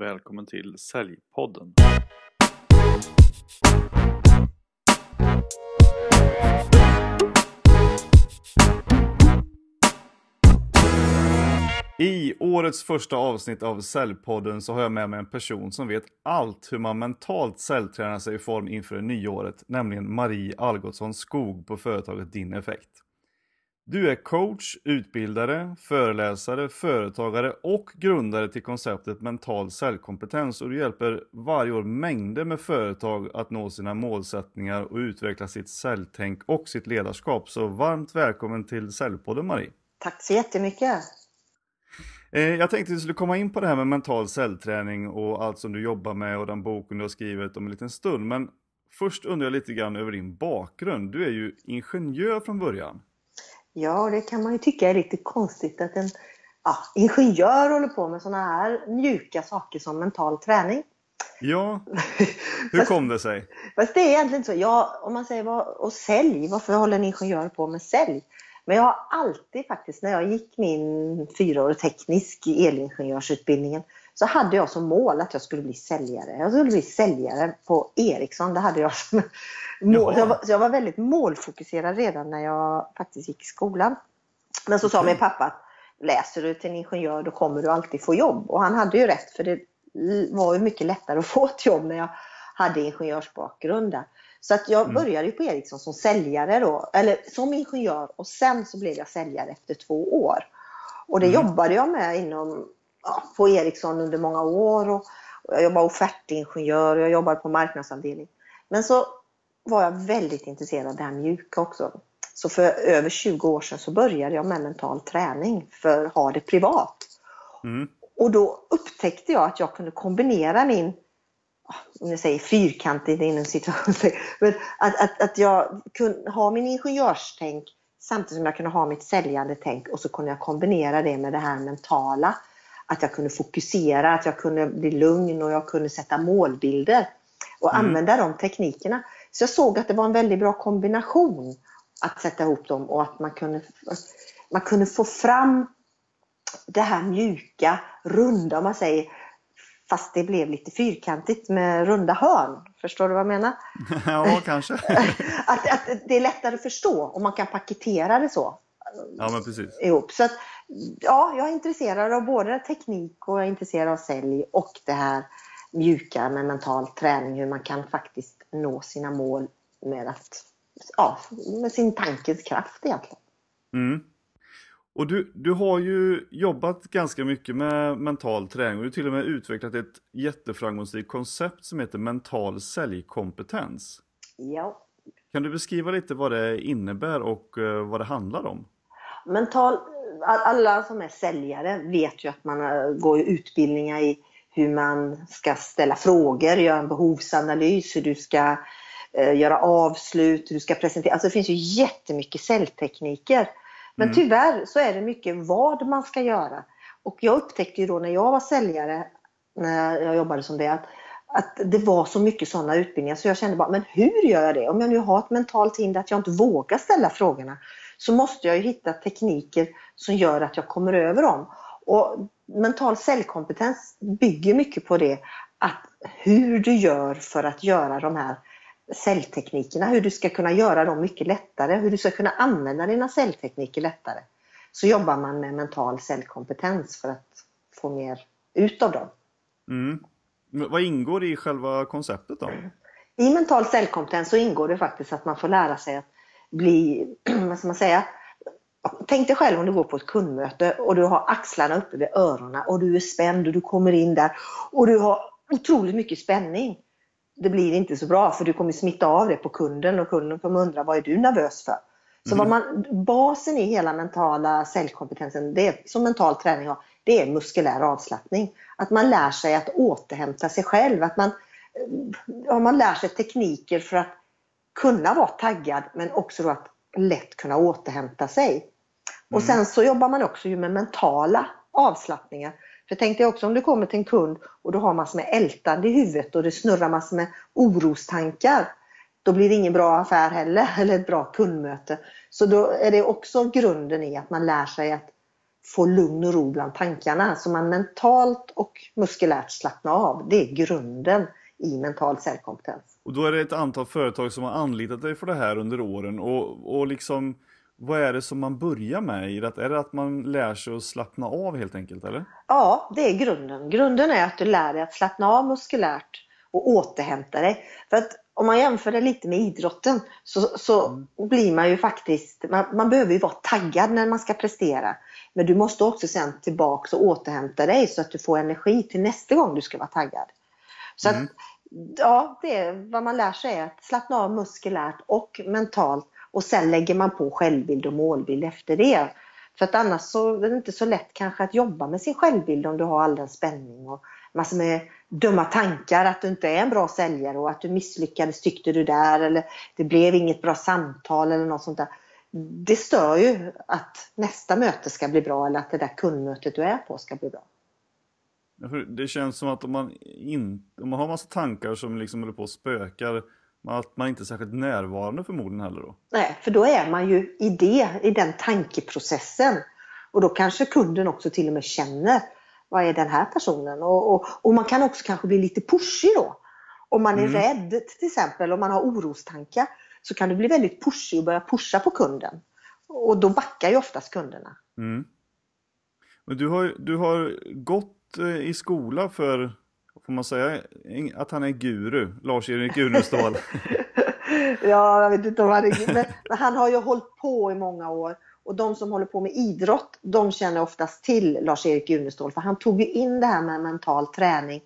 Välkommen till Säljpodden. I årets första avsnitt av Säljpodden så har jag med mig en person som vet allt hur man mentalt säljtränar sig i form inför det nya året, nämligen Marie Algotsson Skog på företaget Din Effekt. Du är coach, utbildare, föreläsare, företagare och grundare till konceptet mental säljkompetens och du hjälper varje år mängder med företag att nå sina målsättningar och utveckla sitt säljtänk och sitt ledarskap. Så varmt välkommen till Säljpodden Marie! Tack så jättemycket! Eh, jag tänkte att vi skulle komma in på det här med mental cellträning och allt som du jobbar med och den boken du har skrivit om en liten stund. Men först undrar jag lite grann över din bakgrund. Du är ju ingenjör från början. Ja, det kan man ju tycka är lite konstigt att en ja, ingenjör håller på med sådana här mjuka saker som mental träning. Ja, hur kom det sig? Fast det är egentligen så. Ja, om man säger vad, och sälj, varför håller en ingenjör på med sälj? Men jag har alltid faktiskt, när jag gick min fyraårig teknisk elingenjörsutbildningen, så hade jag som mål att jag skulle bli säljare. Jag skulle bli säljare på Ericsson. Det hade jag som mål. Så jag, var, så jag var väldigt målfokuserad redan när jag faktiskt gick i skolan. Men så sa min pappa att läser du till en ingenjör då kommer du alltid få jobb. Och han hade ju rätt för det var ju mycket lättare att få ett jobb när jag hade ingenjörsbakgrund. Så att jag mm. började ju på Ericsson som säljare då, eller som ingenjör och sen så blev jag säljare efter två år. Och det mm. jobbade jag med inom, ja, på Ericsson under många år. Och, och jag jobbade offertingenjör och jag jobbade på marknadsavdelning. Men så var jag väldigt intresserad av det här mjuka också. Så för över 20 år sedan så började jag med mental träning för att ha det privat. Mm. Och då upptäckte jag att jag kunde kombinera min om jag säger fyrkantigt inom situationen, men att, att, att jag kunde ha min ingenjörstänk samtidigt som jag kunde ha mitt säljande tänk och så kunde jag kombinera det med det här mentala. Att jag kunde fokusera, att jag kunde bli lugn och jag kunde sätta målbilder och mm. använda de teknikerna. Så jag såg att det var en väldigt bra kombination att sätta ihop dem och att man kunde, man kunde få fram det här mjuka, runda, om man säger, fast det blev lite fyrkantigt med runda hörn. Förstår du vad jag menar? ja, kanske. att, att det är lättare att förstå och man kan paketera det så. Ja, men precis. Ihop. Så att, ja, jag är intresserad av både teknik och jag är intresserad av sälj och det här mjuka med mental träning, hur man kan faktiskt nå sina mål med, att, ja, med sin tankens kraft egentligen. Mm. Och du, du har ju jobbat ganska mycket med mental träning och du har till och med utvecklat ett jätteframgångsrikt koncept som heter mental säljkompetens. Ja. Kan du beskriva lite vad det innebär och eh, vad det handlar om? Mental, alla som är säljare vet ju att man eh, går utbildningar i hur man ska ställa frågor, göra en behovsanalys, hur du ska eh, göra avslut, hur du ska presentera. Alltså det finns ju jättemycket säljtekniker. Men mm. tyvärr så är det mycket vad man ska göra. Och jag upptäckte ju då när jag var säljare, när jag jobbade som det, att, att det var så mycket sådana utbildningar så jag kände bara, men hur gör jag det? Om jag nu har ett mentalt hinder att jag inte vågar ställa frågorna så måste jag ju hitta tekniker som gör att jag kommer över dem. Och mental cellkompetens bygger mycket på det, att hur du gör för att göra de här cellteknikerna, hur du ska kunna göra dem mycket lättare, hur du ska kunna använda dina celltekniker lättare. Så jobbar man med mental cellkompetens för att få mer ut av dem. Mm. Vad ingår i själva konceptet då? I mental säljkompetens så ingår det faktiskt att man får lära sig att bli, vad ska man säga, Tänk dig själv om du går på ett kundmöte och du har axlarna uppe vid öronen och du är spänd och du kommer in där och du har otroligt mycket spänning det blir inte så bra för du kommer smitta av det på kunden och kunden kommer undra vad är du nervös för? Så mm. vad man, basen i hela mentala säljkompetensen, det är, som mental träning har, det är muskulär avslappning. Att man lär sig att återhämta sig själv. Att man, ja, man lär sig tekniker för att kunna vara taggad men också att lätt kunna återhämta sig. Mm. Och sen så jobbar man också med mentala avslappningar. För tänk dig också om du kommer till en kund och du har massor med ältande i huvudet och det snurrar massor med orostankar. Då blir det ingen bra affär heller, eller ett bra kundmöte. Så då är det också grunden i att man lär sig att få lugn och ro bland tankarna. Så man mentalt och muskulärt slappnar av. Det är grunden i mental cellkompetens. Och då är det ett antal företag som har anlitat dig för det här under åren och, och liksom vad är det som man börjar med i det? Är det att man lär sig att slappna av helt enkelt eller? Ja, det är grunden. Grunden är att du lär dig att slappna av muskulärt och återhämta dig. För att om man jämför det lite med idrotten så, så mm. blir man ju faktiskt, man, man, behöver ju vara taggad när man ska prestera. Men du måste också sen tillbaka och återhämta dig så att du får energi till nästa gång du ska vara taggad. Så mm. att, ja, det är, vad man lär sig är att slappna av muskulärt och mentalt och sen lägger man på självbild och målbild efter det. För att annars så är det inte så lätt kanske att jobba med sin självbild om du har all den spänning och massor med dumma tankar att du inte är en bra säljare och att du misslyckades tyckte du där eller det blev inget bra samtal eller något sånt där. Det stör ju att nästa möte ska bli bra eller att det där kundmötet du är på ska bli bra. Det känns som att om man, in, om man har massa tankar som liksom håller på och spökar att man inte är särskilt närvarande förmodligen heller då? Nej, för då är man ju i det, i den tankeprocessen. Och då kanske kunden också till och med känner vad är den här personen? Och, och, och man kan också kanske bli lite pushig då. Om man är mm. rädd till exempel, om man har orostankar, så kan du bli väldigt pushig och börja pusha på kunden. Och då backar ju oftast kunderna. Mm. Men du har, du har gått eh, i skola för Får man säga att han är guru, Lars-Erik Unestål? ja, jag vet inte om han är men, men han har ju hållit på i många år. Och de som håller på med idrott, de känner oftast till Lars-Erik Unestål. För han tog ju in det här med mental träning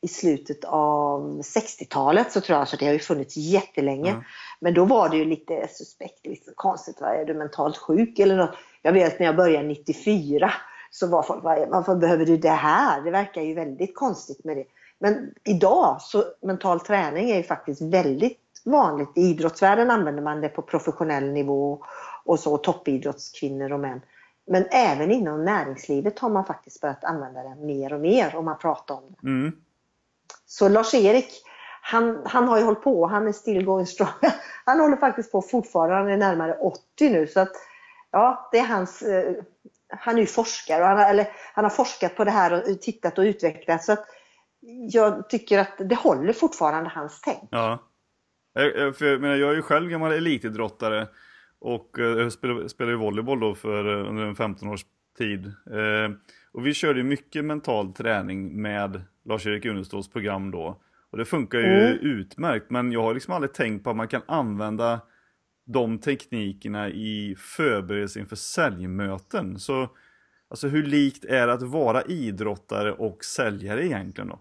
i slutet av 60-talet så tror jag, så det har ju funnits jättelänge. Mm. Men då var det ju lite suspekt, lite konstigt, är du mentalt sjuk eller något? Jag vet när jag började 94 så var folk, varför behöver du det här? Det verkar ju väldigt konstigt med det. Men idag så mental träning är ju faktiskt väldigt vanligt. I idrottsvärlden använder man det på professionell nivå och så toppidrottskvinnor och män. Men även inom näringslivet har man faktiskt börjat använda det mer och mer om man pratar om det. Mm. Så Lars-Erik, han, han har ju hållit på, han är still going strong. Han håller faktiskt på fortfarande, han är närmare 80 nu. Så att, ja, det är hans, eh, han är ju forskare och han har, eller, han har forskat på det här och tittat och utvecklat. Så att, jag tycker att det håller fortfarande hans tänk. Ja. Jag, för jag, menar, jag är ju själv gammal elitidrottare och eh, jag spelade, spelade volleyboll då för eh, under en 15 års tid. Eh, och vi körde mycket mental träning med Lars-Erik Uneståls program då. Och det funkar ju mm. utmärkt men jag har liksom aldrig tänkt på att man kan använda de teknikerna i förberedelse inför säljmöten. Så alltså hur likt är det att vara idrottare och säljare egentligen då?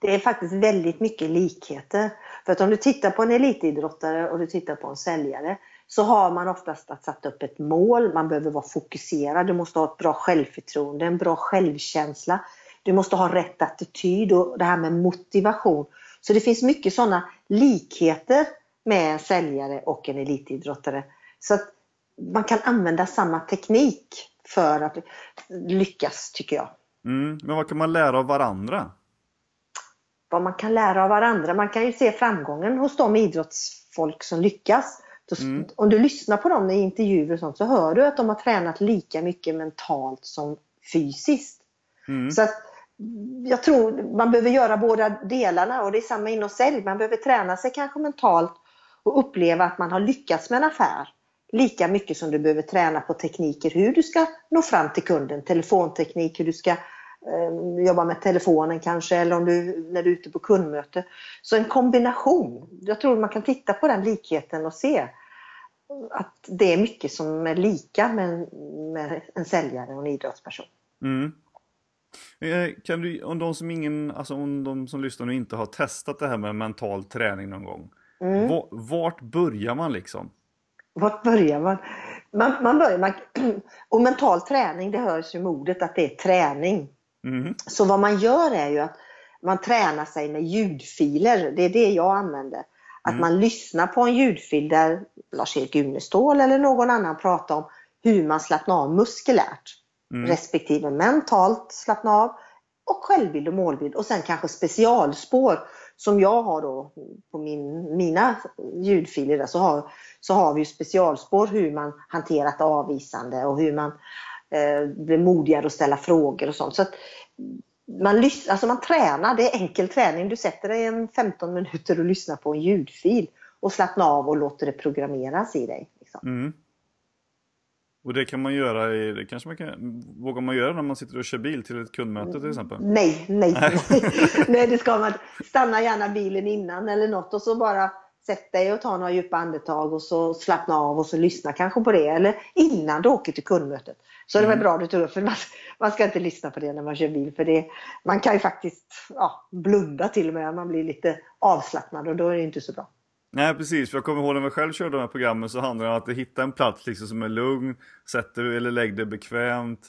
det är faktiskt väldigt mycket likheter. För att om du tittar på en elitidrottare och du tittar på en säljare så har man oftast att satt upp ett mål, man behöver vara fokuserad, du måste ha ett bra självförtroende, en bra självkänsla. Du måste ha rätt attityd och det här med motivation. Så det finns mycket sådana likheter med en säljare och en elitidrottare. Så att man kan använda samma teknik för att lyckas tycker jag. Mm, men vad kan man lära av varandra? vad man kan lära av varandra. Man kan ju se framgången hos de idrottsfolk som lyckas. Mm. Om du lyssnar på dem i intervjuer och sånt så hör du att de har tränat lika mycket mentalt som fysiskt. Mm. Så att, jag tror man behöver göra båda delarna och det är samma inom sälj. Man behöver träna sig kanske mentalt och uppleva att man har lyckats med en affär lika mycket som du behöver träna på tekniker hur du ska nå fram till kunden. Telefonteknik, hur du ska eh, jobba med telefonen kanske eller om du, när du är ute på kundmöte. Så en kombination. Jag tror man kan titta på den likheten och se att det är mycket som är lika med, med en säljare och en idrottsperson. Mm. Eh, kan du, om de som ingen, alltså om de som lyssnar nu inte har testat det här med mental träning någon gång. Mm. Vart börjar man liksom? Vart börjar man? Man, man börjar, man, och mental träning, det hörs ju med ordet att det är träning. Mm. Så vad man gör är ju att man tränar sig med ljudfiler. Det är det jag använder. Att mm. man lyssnar på en ljudfil där Lars-Erik Unestål eller någon annan pratar om hur man slappnar av muskulärt. Mm. Respektive mentalt slappna av och självbild och målbild och sen kanske specialspår som jag har då på min, mina ljudfiler där, så har, så har vi specialspår hur man hanterat avvisande och hur man eh, blir modigare att ställa frågor och sånt. Så man, alltså man tränar, det är enkel träning. Du sätter dig en 15 minuter och lyssnar på en ljudfil och slappnar av och låter det programmeras i dig. Liksom. Mm. Och det kan man göra i, det kanske man kan, vågar man göra när man sitter och kör bil till ett kundmöte till exempel? Nej, nej, nej. nej, det ska man Stanna gärna bilen innan eller något och så bara sätt dig och ta några djupa andetag och så slappna av och så lyssna kanske på det. Eller innan du åker till kundmötet. Så det var Mm. bra du tog upp, för man, man ska inte lyssna på det när man kör bil. För det, man kan ju faktiskt ja, blunda till och med, man blir lite avslappnad och då är det inte så bra. Nej precis, för jag kommer ihåg när jag själv körde de här programmen så handlar det om att hitta en plats liksom som är lugn, sätt dig eller lägg dig bekvämt,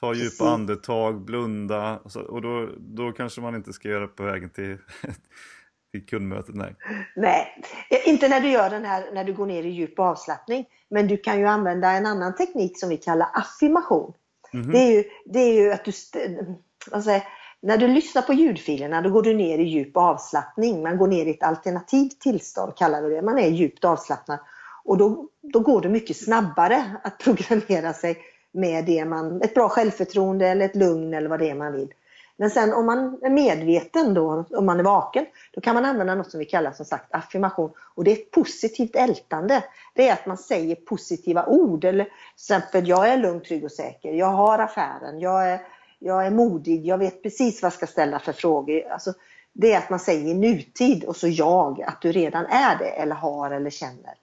ta Precis. djupa andetag, blunda och, så, och då, då kanske man inte ska göra det på vägen till, till kundmötet. Nej. Nej, inte när du gör den här, när du går ner i djup avslappning. Men du kan ju använda en annan teknik som vi kallar affirmation. Mhm. Det, är ju, det är ju att du, säger, när du lyssnar på ljudfilerna då går du ner i djup avslappning. Man går ner i ett alternativt tillstånd kallar vi det. Man är djupt avslappnad. Och då, då går det mycket snabbare att programmera sig med det man, ett bra självförtroende eller ett lugn eller vad det är man vill. Men sen om man är medveten då, om man är vaken, då kan man använda något som vi kallar som sagt affirmation. Och det är ett positivt ältande. Det är att man säger positiva ord. Eller till exempel, jag är lugn, trygg och säker. Jag har affären. Jag är, jag är modig. Jag vet precis vad jag ska ställa för frågor. Alltså, det är att man säger nutid och så jag, att du redan är det eller har eller känner.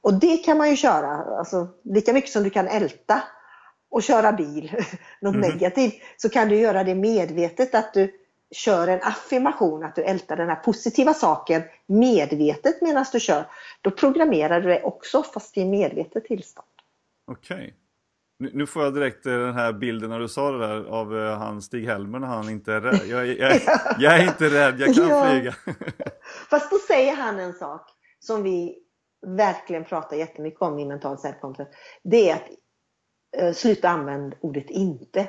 Och det kan man ju köra, alltså, lika mycket som du kan älta och köra bil, något Mhm. negativt, så kan du göra det medvetet att du kör en affirmation, att du ältar den här positiva saken medvetet medan du kör. Då programmerar du det också fast i medvetet tillstånd. Okej. Nu, nu får jag direkt eh, den här bilden när du sa det där av eh, han Stig-Helmer när han inte är rädd. Jag, är- jag, är- jag är inte rädd, jag kan Ja. flyga. Fast då säger han en sak som vi verkligen pratar jättemycket om i mental self-control. Det är att eh, sluta använda ordet inte.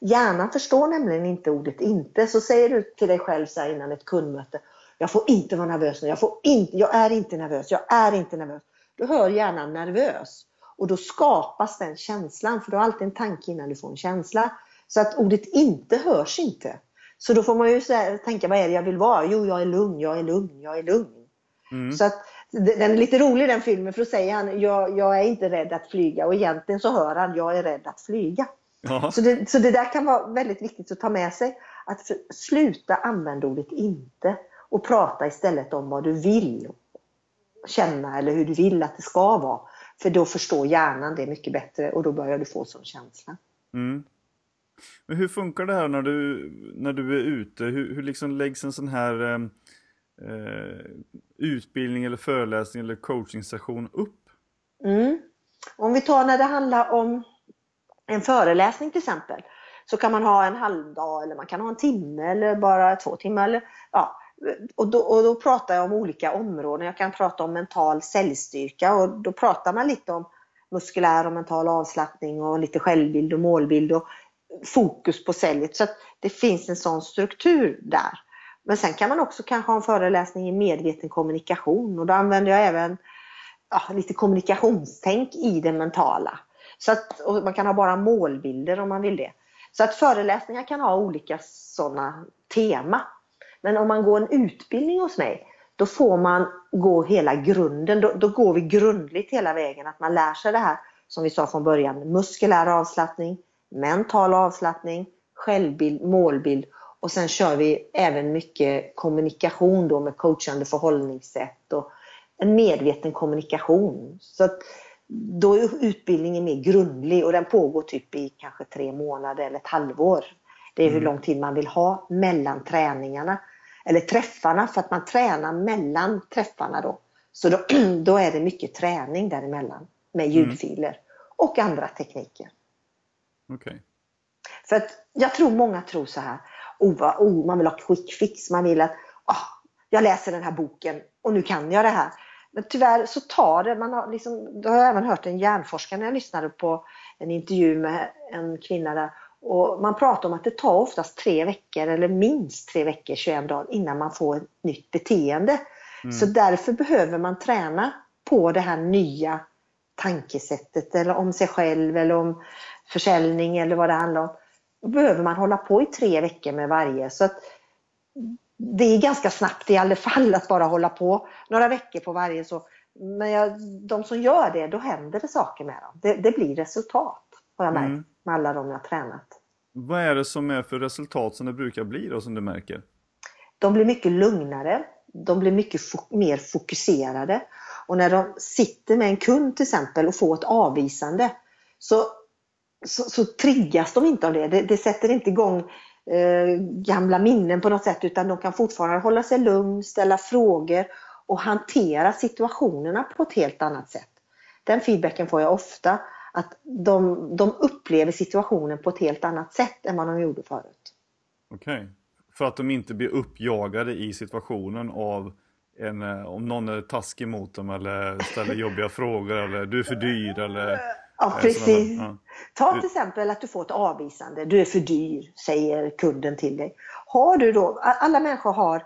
Hjärnan förstår nämligen inte ordet inte. Så säger du till dig själv så här innan ett kundmöte. Jag får inte vara nervös nu. Jag, får inte, jag är inte nervös. Jag är inte nervös. Då hör hjärnan nervös. Och då skapas den känslan. För du har alltid en tanke innan du får en känsla. Så att ordet inte hörs inte. Så då får man ju tänka, vad är det jag vill vara? Jo, jag är lugn, jag är lugn, jag är lugn. Mm. Så att, den är lite rolig den filmen för då säger han, jag, jag är inte rädd att flyga och egentligen så hör han, jag är rädd att flyga. Så det, så det där kan vara väldigt viktigt att ta med sig. Att för, sluta använda ordet inte och prata istället om vad du vill känna eller hur du vill att det ska vara. För då förstår hjärnan det mycket bättre och då börjar du få sån känsla. Mm. Men hur funkar det här när du, när du är ute? Hur, hur liksom läggs en sån här eh, eh, utbildning eller föreläsning eller coachingsession upp? Mm. Om vi tar när det handlar om en föreläsning till exempel. Så kan man ha en halvdag eller man kan ha en timme eller bara två timmar. Eller, ja och, då, och då pratar jag om olika områden. Jag kan prata om mental cellstyrka och då pratar man lite om muskulär och mental avslappning och lite självbild och målbild och fokus på cellet. Så att det finns en sån struktur där. Men sen kan man också kanske ha en föreläsning i medveten kommunikation och då använder jag även ja, lite kommunikationstänk i det mentala. Så att, och man kan ha bara målbilder om man vill det. Så att föreläsningar kan ha olika sådana tema. Men om man går en utbildning hos mig, då får man gå hela grunden. Då, då går vi grundligt hela vägen. Att man lär sig det här, som vi sa från början, muskulär avslappning, mental avslappning, självbild, målbild och sen kör vi även mycket kommunikation då med coachande förhållningssätt och en medveten kommunikation. Så att då är utbildningen mer grundlig och den pågår typ i kanske tre månader eller ett halvår. Det är hur Mm. lång tid man vill ha mellan träningarna. Eller träffarna för att man tränar mellan träffarna då. Så då, då är det mycket träning däremellan med ljudfiler och andra tekniker. Okej. För att jag tror många tror så här, oh, oh, man vill ha quick fix, man vill att ah, jag läser den här boken och nu kan jag det här. Men tyvärr så tar det, man har liksom, det har jag även hört en hjärnforskare när jag lyssnade på en intervju med en kvinna där. Och man pratar om att det tar oftast tre veckor eller minst tre veckor, 21 dagar innan man får ett nytt beteende. Mm. Så därför behöver man träna på det här nya tankesättet eller om sig själv eller om försäljning eller vad det handlar om. Då behöver man hålla på i tre veckor med varje. Så det är ganska snabbt i alla fall att bara hålla på några veckor på varje. Så. Men jag, de som gör det, då händer det saker med dem. Det, det blir resultat har jag märkt mm. med alla de jag tränat. Vad är det som är för resultat som det brukar bli då som du märker? De blir mycket lugnare. De blir mycket fo mer fokuserade. Och när de sitter med en kund till exempel och får ett avvisande så, så, så triggas de inte av det. Det, det sätter inte igång eh, gamla minnen på något sätt utan de kan fortfarande hålla sig lugn, ställa frågor och hantera situationerna på ett helt annat sätt. Den feedbacken får jag ofta att de, de upplever situationen på ett helt annat sätt än vad de gjorde förut. Okej. Okay. För att de inte blir uppjagade i situationen av en, eh, om någon är taskig mot dem eller ställer jobbiga frågor eller du är för dyr eller Ja, precis. Ja. Ta till exempel att du får ett avvisande. Du är för dyr, säger kunden till dig. Har du då, alla människor har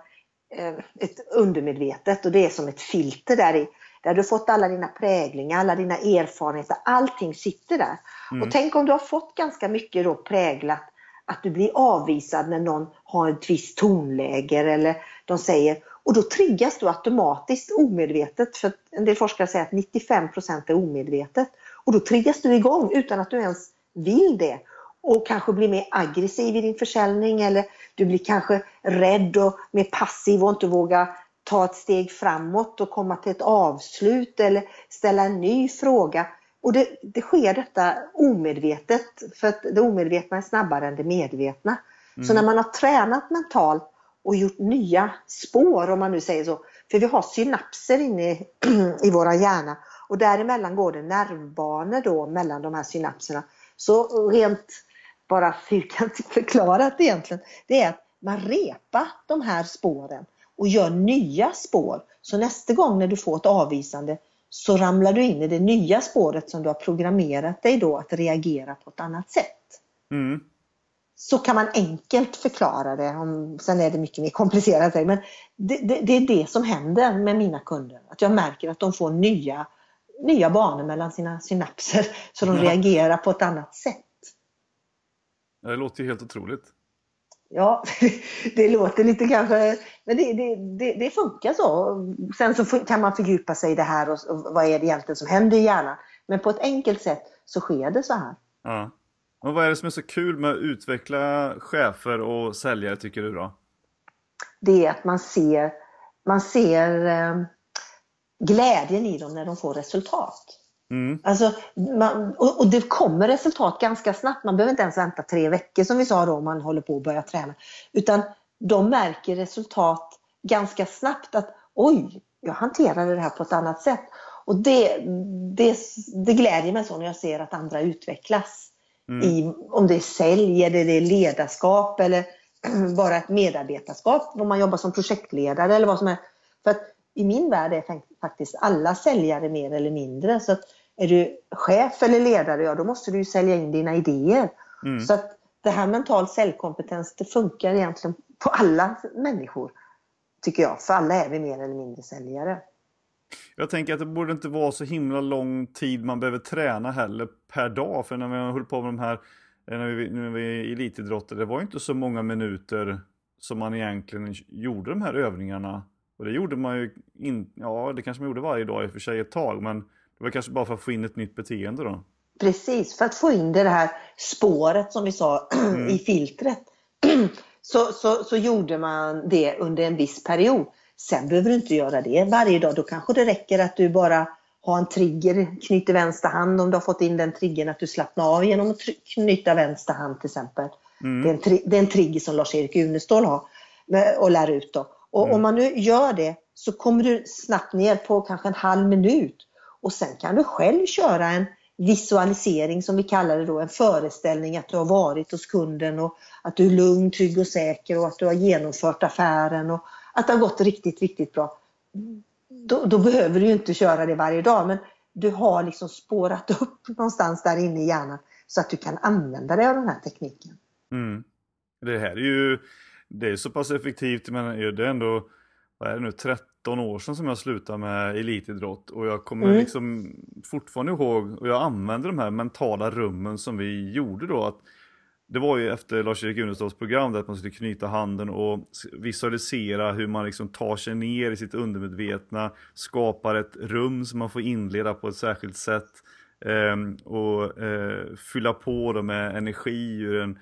eh, ett undermedvetet och det är som ett filter där i. Där du fått alla dina präglingar, alla dina erfarenheter, allting sitter där. Mm. Och tänk om du har fått ganska mycket då präglat att du blir avvisad när någon har ett visst tonläge eller de säger och då triggas du automatiskt omedvetet för en del forskare säger att 95% är omedvetet och då triggas du igång utan att du ens vill det och kanske blir mer aggressiv i din försäljning eller du blir kanske rädd och mer passiv och inte vågar ta ett steg framåt och komma till ett avslut eller ställa en ny fråga. Och det, det sker detta omedvetet, för att det omedvetna är snabbare än det medvetna. Mm. Så när man har tränat mentalt och gjort nya spår, om man nu säger så, för vi har synapser inne i, i våra hjärna och däremellan går det nervbanor då mellan de här synapserna. Så rent bara fyrkantigt förklarat egentligen, det är att man repar de här spåren och gör nya spår. Så nästa gång när du får ett avvisande så ramlar du in i det nya spåret som du har programmerat dig då att reagera på ett annat sätt. Mm. Så kan man enkelt förklara det. sen är det mycket mer komplicerat. Men det, det, det, är det som händer med mina kunder. Att jag märker att de får nya, nya banor mellan sina synapser så de ja. reagerar på ett annat sätt. Det låter ju helt otroligt. Ja, det låter lite kanske, men det, det, det, det, funkar så. Sen så kan man fördjupa sig i det här och, och vad är det egentligen som händer i hjärnan. Men på ett enkelt sätt så sker det så här. Ja. Och vad är det som är så kul med att utveckla chefer och säljare tycker du då? Det är att man ser, man ser eh, glädjen i dem när de får resultat. Mm. Alltså, man, och, och, det kommer resultat ganska snabbt. Man behöver inte ens vänta tre veckor som vi sa då om man håller på att börja träna. Utan de märker resultat ganska snabbt att oj, jag hanterade det här på ett annat sätt. Och det, det, det glädjer mig så när jag ser att andra utvecklas. Mm. I, om det är sälj eller det är ledarskap eller bara ett medarbetarskap, om man jobbar som projektledare eller vad som är. För att i min värld är faktiskt alla säljare mer eller mindre. Så att är du chef eller ledare, ja då måste du sälja in dina idéer. Mm. Så att det här mental säljkompetens, det funkar egentligen på alla människor. Tycker jag, för alla är vi mer eller mindre säljare. Jag tänker att det borde inte vara så himla lång tid man behöver träna heller per dag. För när vi höll på med de här, när vi, när vi elitidrottade, det var inte så många minuter som man egentligen gjorde de här övningarna. Och det gjorde man ju, in, ja det kanske man gjorde varje dag i och för sig ett tag, men det var kanske bara för att få in ett nytt beteende då? Precis, för att få in det här spåret som vi sa mm. i filtret. Så, så, så gjorde man det under en viss period. Sen behöver du inte göra det varje dag. Då kanske det räcker att du bara har en trigger, knyter vänster hand om du har fått in den triggern, att du slappnar av genom att knyta vänster hand till exempel. Mm. Det, är en, det är en trigger som Lars-Erik Unestål har och lär ut. Då. Och mm. om man nu gör det så kommer du snabbt ner på kanske en halv minut och sen kan du själv köra en visualisering som vi kallar det då, en föreställning att du har varit hos kunden och att du är lugn, trygg och säker och att du har genomfört affären och att det har gått riktigt, riktigt bra. Då, då behöver du inte köra det varje dag men du har liksom spårat upp någonstans där inne i hjärnan så att du kan använda dig av den här tekniken. Mm. Det här är ju det är så pass effektivt, men det är ändå vad är det nu, 19 år sedan som jag slutade med elitidrott och jag kommer Mm. liksom fortfarande ihåg och jag använder de här mentala rummen som vi gjorde då. att Det var ju efter Lars-Erik Uneståls program där att man skulle knyta handen och visualisera hur man liksom tar sig ner i sitt undermedvetna, skapar ett rum som man får inleda på ett särskilt sätt ehm, och eh, fylla på det med energi ur en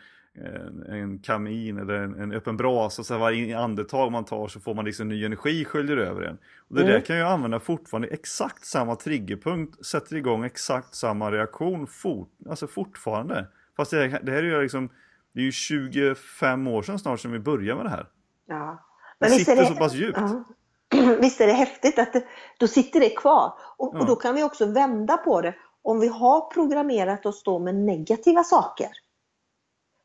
en, kamin eller en, en öppen brasa, så varje andetag man tar så får man liksom ny energi sköljer över en. Och det där Mm. kan jag använda fortfarande, exakt samma triggerpunkt sätter igång exakt samma reaktion fort, alltså fortfarande. Fast det, här- det här är ju liksom, det är ju 25 år sedan snart som vi började med det här. Ja. Det sitter så pass djupt. Ja. Visst är det häftigt att det, då sitter det kvar. Och, Ja. och då kan vi också vända på det. Om vi har programmerat oss då med negativa saker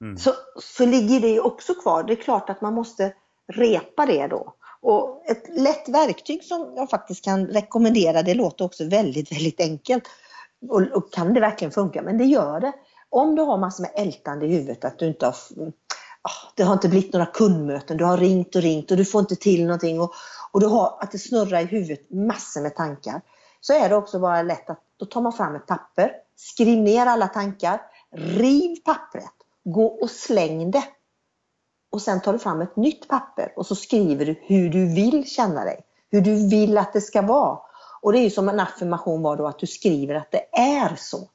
Mm. så, så ligger det också kvar. Det är klart att man måste repa det då. Och ett lätt verktyg som jag faktiskt kan rekommendera, det låter också väldigt, väldigt enkelt. Och, och kan det verkligen funka? Men det gör det. Om du har massor med ältande i huvudet, att du inte har ah, det har inte blivit några kundmöten, du har ringt och ringt och du får inte till någonting och, och du har att det snurrar i huvudet massor med tankar. Så är det också bara lätt att då tar man fram ett papper, skriv ner alla tankar, riv pappret, gå och släng det. Och sen tar du fram ett nytt papper och så skriver du hur du vill känna dig, hur du vill att det ska vara. Och det är ju som en affirmation var då att du skriver att det är så.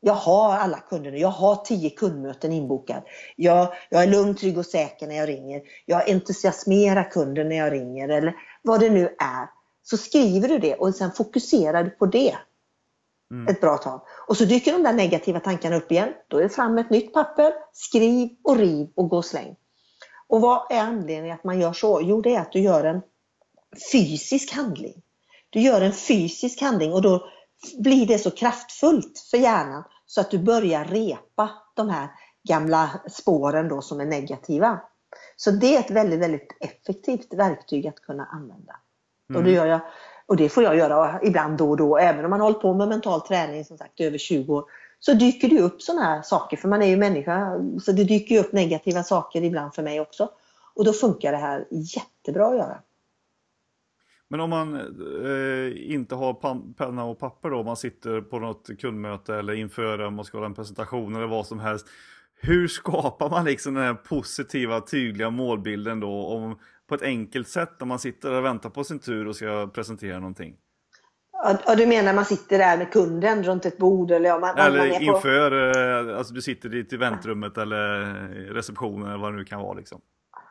Jag har alla kunder nu. Jag har tio kundmöten inbokade. Jag, jag är lugn, trygg och säker när jag ringer. Jag entusiasmerar kunden när jag ringer eller vad det nu är. Så skriver du det och sen fokuserar du på det Mm. ett bra tag. Och så dyker de där negativa tankarna upp igen. Då är det fram ett nytt papper, skriv och riv och gå och släng. Och vad är anledningen att man gör så? Jo, det är att du gör en fysisk handling. Du gör en fysisk handling och då blir det så kraftfullt för hjärnan så att du börjar repa de här gamla spåren då som är negativa. Så det är ett väldigt, väldigt effektivt verktyg att kunna använda. Och, det gör jag, och det får jag göra ibland då och då, även om man har hållit på med mental träning som sagt i över 20 år. Så dyker det upp sådana här saker, för man är ju människa, så det dyker upp negativa saker ibland för mig också. Och då funkar det här jättebra att göra. Men om man eh, inte har penna och papper då, om man sitter på något kundmöte eller inför om man ska hålla en presentation eller vad som helst. Hur skapar man liksom den här positiva, tydliga målbilden då om, på ett enkelt sätt när man sitter och väntar på sin tur och ska presentera någonting? Ja, du menar man sitter där med kunden runt ett bord eller ja, man, man Eller är på... inför, eh, alltså du sitter i väntrummet eller receptionen eller vad det nu kan vara liksom.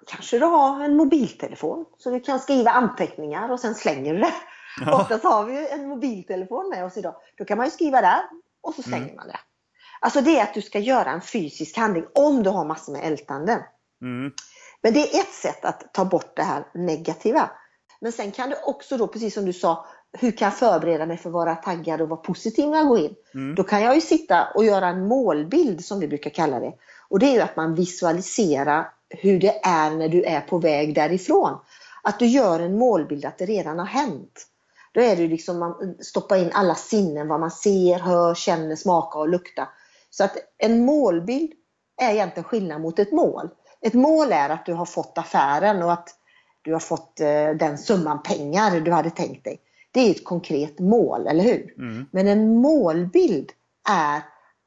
Kanske du har en mobiltelefon så du kan skriva anteckningar och sen slänger du det. Ja. Oftast har vi ju en mobiltelefon med oss idag. Då kan man ju skriva där och så slänger Mm. man det. Alltså det är att du ska göra en fysisk handling om du har massor med ältanden. Mm. Men det är ett sätt att ta bort det här negativa. Men sen kan du också då, precis som du sa, hur kan jag förbereda mig för att vara taggad och vara positiv när jag går in? Mm. Då kan jag ju sitta och göra en målbild som vi brukar kalla det. Och det är ju att man visualiserar hur det är när du är på väg därifrån. Att du gör en målbild att det redan har hänt. Då är det liksom man stoppar in alla sinnen, vad man ser, hör, känner, smakar och luktar. Så att en målbild är egentligen skillnad mot ett mål. Ett mål är att du har fått affären och att du har fått eh, den summan pengar du hade tänkt dig. Det är ett konkret mål, eller hur? Mm. Men en målbild är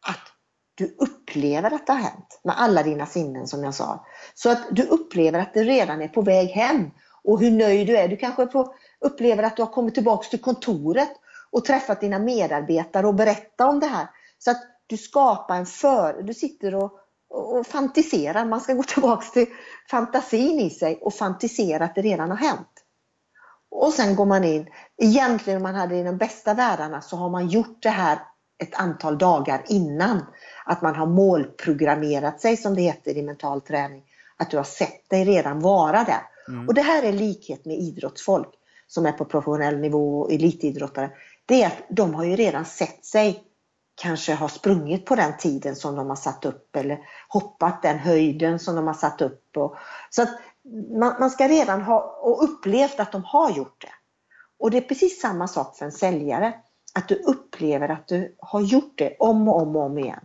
att du upplever att det har hänt med alla dina sinnen som jag sa. Så att du upplever att det redan är på väg hem och hur nöjd du är. Du kanske får, upplever att du har kommit tillbaks till kontoret och träffat dina medarbetare och berättat om det här. Så att du skapar en för... Du sitter och, och fantiserar. Man ska gå tillbaks till fantasin i sig och fantisera att det redan har hänt. Och sen går man in. Egentligen om man hade i de bästa världarna så har man gjort det här ett antal dagar innan. Att man har målprogrammerat sig som det heter i mental träning. Att du har sett dig redan vara där. Mm. Och det här är likhet med idrottsfolk som är på professionell nivå och elitidrottare. Det är att de har ju redan sett sig kanske har sprungit på den tiden som de har satt upp eller hoppat den höjden som de har satt upp. Och, så att man, man ska redan ha och upplevt att de har gjort det. Och det är precis samma sak för en säljare. Att du upplever att du har gjort det om och om och om igen.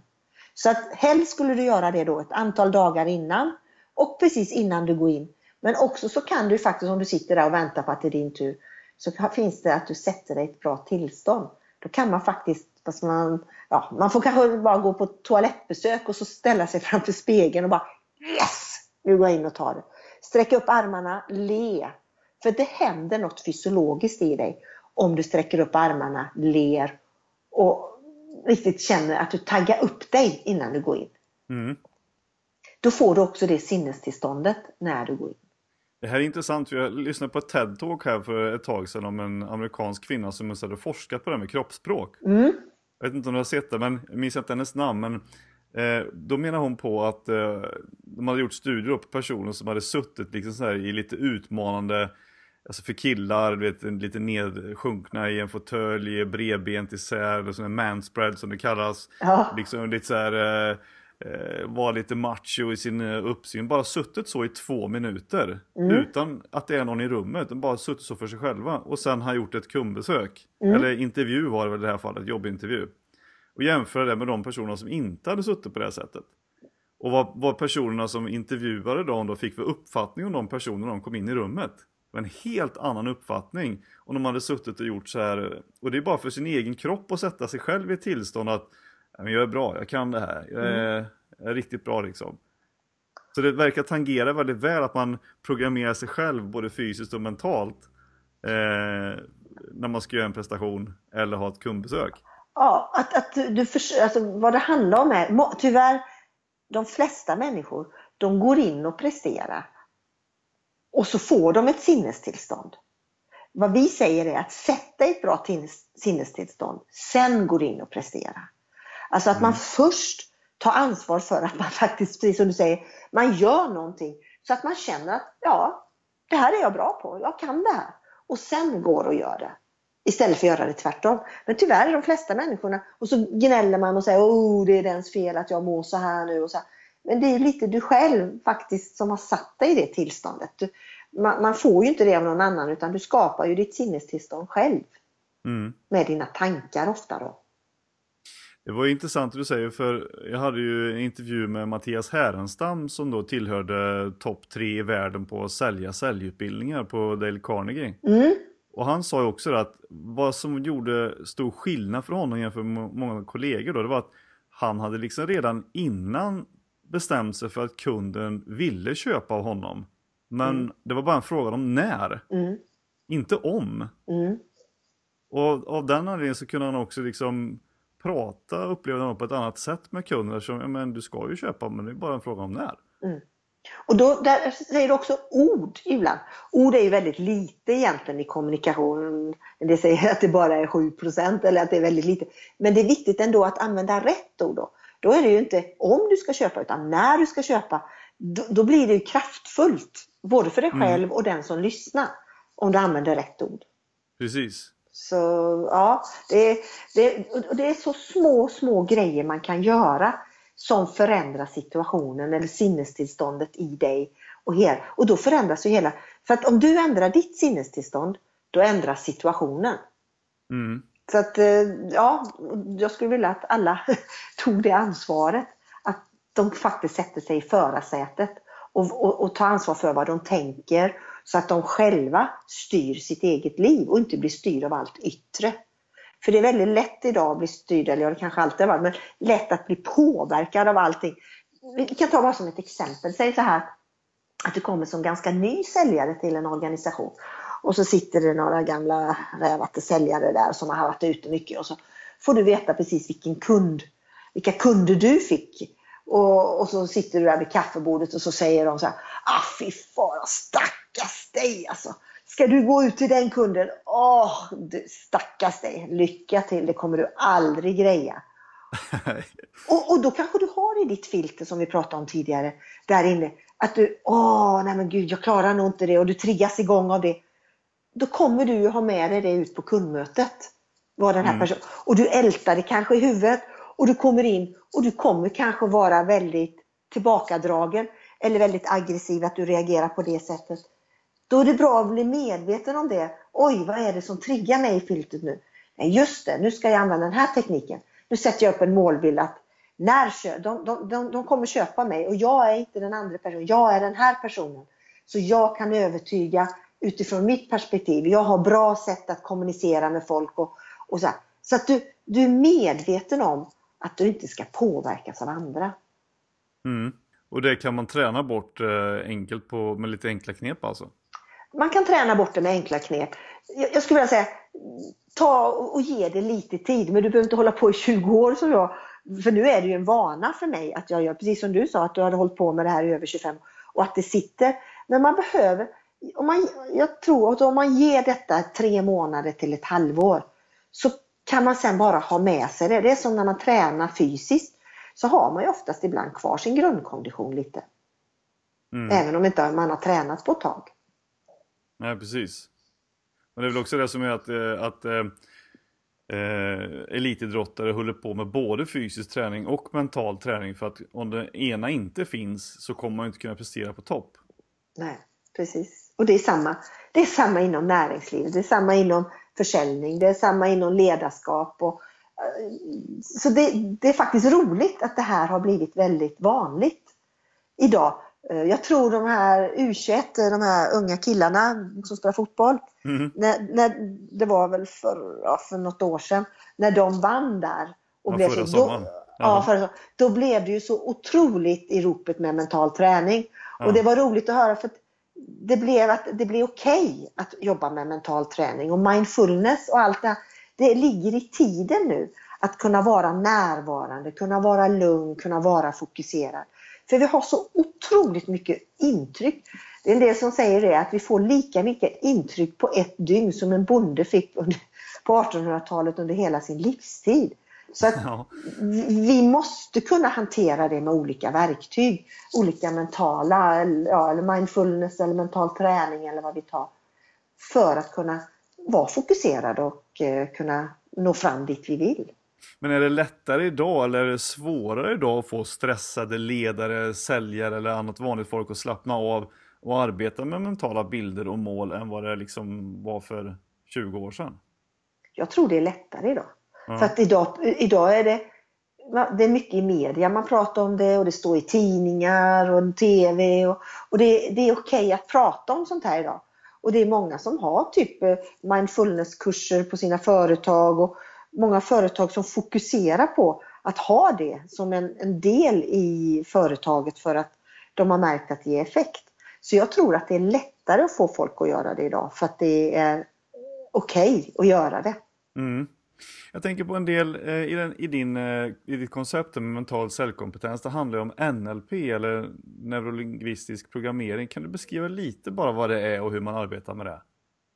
Så att helst skulle du göra det då ett antal dagar innan och precis innan du går in. Men också så kan du faktiskt om du sitter där och väntar på att det är din tur så finns det att du sätter dig i ett bra tillstånd. Då kan man faktiskt, fast man, ja, man får kanske bara gå på toalettbesök och så ställa sig framför spegeln och bara Yes! Nu går jag in och tar det. Sträcka upp armarna, le. För det händer något fysiologiskt i dig om du sträcker upp armarna, ler och riktigt känner att du taggar upp dig innan du går in. Mm. Då får du också det sinnestillståndet när du går in. Det här är intressant, för jag lyssnade på ett TED-talk här för ett tag sedan om en amerikansk kvinna som hade forskat på det här med kroppsspråk. Mm. Jag vet inte om du har sett det, men jag minns inte hennes namn. Men eh, då menar hon på att eh, de hade gjort studier på personer som hade suttit liksom så här i lite utmanande Alltså för killar, du vet, lite nedsjunkna i en fåtölj, bredbent isär, eller som en manspread som det kallas. Ja. Liksom lite så här, eh, var lite macho i sin eh, uppsyn. Bara suttit så i två minuter. Utan att det är någon i rummet. De bara suttit så för sig själva. Och sen har gjort ett kundbesök. Eller intervju var det väl i det här fallet, jobbintervju. Och jämföra det med de personer som inte hade suttit på det här sättet. Och vad, vad personerna som intervjuade dem då fick för uppfattning om de personerna de kom in i rummet. Det var en helt annan uppfattning om de hade suttit och gjort så här. Och det är bara för sin egen kropp att sätta sig själv i ett tillstånd att "Ja, men jag är bra, jag kan det här, jag är, jag är riktigt bra liksom. Så det verkar tangera väldigt väl att man programmerar sig själv både fysiskt och mentalt eh, när man ska göra en prestation eller ha ett kundbesök. Ja, att, att du förs- alltså, vad det handlar om är, tyvärr, de flesta människor, de går in och presterar. Och så får de ett sinnestillstånd. Vad vi säger är att sätta ett bra sinnestillstånd, sen går in och prestera. Alltså att man först tar ansvar för att man faktiskt, precis som du säger, man gör någonting så att man känner att ja, det här är jag bra på, jag kan det här. Och sen går och gör det. Istället för att göra det tvärtom. Men tyvärr är de flesta människorna, och så gnäller man och säger oh det är dens fel att jag mår så här nu och så här. Men det är lite du själv faktiskt som har satt dig i det tillståndet. Du, man, man får ju inte det av någon annan utan du skapar ju ditt sinnestillstånd själv. Mm. Med dina tankar ofta då. Det var intressant det du säger för jag hade ju en intervju med Mattias Härenstam som då tillhörde topp tre i världen på att sälja säljutbildningar på Dale Carnegie. Mm. Och han sa ju också att vad som gjorde stor skillnad för honom jämfört med många kollegor då, det var att han hade liksom redan innan bestämt sig för att kunden ville köpa av honom. Men det var bara en fråga om när, Mm. inte om. Mm. Och av den anledningen så kunde han också liksom prata, upplevde han på ett annat sätt med kunden. Eftersom, ja, men du ska ju köpa, men det är bara en fråga om när. Och då där säger du också ord ibland. Ord är ju väldigt lite egentligen i kommunikation. Det säger att det bara är 7% eller att det är väldigt lite. Men det är viktigt ändå att använda rätt ord då. Då är det ju inte om du ska köpa utan när du ska köpa. Då, då blir det ju kraftfullt. Både för dig själv och den som lyssnar. Om du använder rätt ord. Precis. Så ja, det, det, det är så små, små grejer man kan göra som förändrar situationen eller sinnestillståndet i dig. Och, hel, och då förändras ju hela... För att om du ändrar ditt sinnestillstånd, då ändras situationen. Mm. Så att, eh, ja, jag skulle vilja att alla tog det ansvaret. Att de faktiskt sätter sig i förarsätet och, och, och tar ansvar för vad de tänker så att de själva styr sitt eget liv och inte blir styrd av allt yttre. För det är väldigt lätt idag att bli styrd, eller ja, det kanske alltid har varit, men lätt att bli påverkad av allting. Vi kan ta bara som ett exempel. Säg så här att du kommer som ganska ny säljare till en organisation och så sitter det några gamla rävate säljare där som har varit ute mycket och så får du veta precis vilken kund, vilka kunder du fick. Och, och så sitter du där vid kaffebordet och så säger de så här, ah fy fara stackars dig alltså. Ska du gå ut till den kunden? Åh, du, stackars dig. Lycka till, det kommer du aldrig greja. Och, och då kanske du har i ditt filter som vi pratade om tidigare, där inne, att du, åh, nej men gud, jag klarar nog inte det och du triggas igång av det. Då kommer du ju ha med dig det ut på kundmötet. Vad den här Mm. personen, och du ältar det kanske i huvudet och du kommer in och du kommer kanske vara väldigt tillbakadragen eller väldigt aggressiv, att du reagerar på det sättet. Då är det bra att bli medveten om det. Oj, vad är det som triggar mig i filtret nu? Nej, just det, nu ska jag använda den här tekniken. Nu sätter jag upp en målbild att när de, de, de, de kommer köpa mig och jag är inte den andra personen, jag är den här personen. Så jag kan övertyga utifrån mitt perspektiv. Jag har bra sätt att kommunicera med folk och, och så här. Så att du, du är medveten om att du inte ska påverkas av andra. Mm. Och det kan man träna bort eh, enkelt på, med lite enkla knep alltså? Man kan träna bort det med enkla knep. Jag, jag skulle vilja säga, ta och ge det lite tid. Men du behöver inte hålla på i 20 år som jag. För nu är det ju en vana för mig att jag gör, precis som du sa, att du hade hållit på med det här i över 25 och att det sitter. Men man behöver, om man, jag tror att om man ger detta tre månader till ett halvår så kan man sen bara ha med sig det. Det är som när man tränar fysiskt så har man ju oftast ibland kvar sin grundkondition lite. Mm. Även om inte man har tränat på ett tag. Nej, precis. Men det är väl också det som är att, eh, att eh, eh, elitidrottare håller på med både fysisk träning och mental träning för att om det ena inte finns så kommer man inte kunna prestera på topp. Nej, precis. Och det är samma, det är samma inom näringslivet, det är samma inom försäljning, det är samma inom ledarskap. Och, eh, så det, det är faktiskt roligt att det här har blivit väldigt vanligt idag. Eh, jag tror de här U21, de här unga killarna som spelar fotboll, mm. när, när, det var väl för, ja, för något år sedan, när de vann där. Och ja, blev förra så, då, ja, förra, då blev det ju så otroligt i ropet med mental träning. Ja. Och det var roligt att höra för att det blev, att, det blev okej okay att jobba med mental träning och mindfulness och allt det här. Det ligger i tiden nu att kunna vara närvarande, kunna vara lugn, kunna vara fokuserad. För vi har så otroligt mycket intryck. Det är en del som säger det att vi får lika mycket intryck på ett dygn som en bonde fick på 1800-talet under hela sin livstid. Så att ja. vi måste kunna hantera det med olika verktyg. Olika mentala, ja, eller mindfulness eller mental träning eller vad vi tar. För att kunna vara fokuserade och eh, kunna nå fram dit vi vill. Men är det lättare idag eller är det svårare idag att få stressade ledare, säljare eller annat vanligt folk att slappna av och arbeta med mentala bilder och mål än vad det liksom var för 20 år sedan? Jag tror det är lättare idag. Mm. För att idag, idag är det, det är mycket i media man pratar om det och det står i tidningar och TV och, och det, det är okej att prata om sånt här idag. Och det är många som har typ mindfulnesskurser på sina företag och många företag som fokuserar på att ha det som en, en del i företaget för att de har märkt att det ger effekt. Så jag tror att det är lättare att få folk att göra det idag för att det är okej okay att göra det. Mm. Jag tänker på en del eh, i, den, i, din, eh, i ditt koncept med mental cellkompetens. Det handlar om NLP eller neurolingvistisk programmering. Kan du beskriva lite bara vad det är och hur man arbetar med det?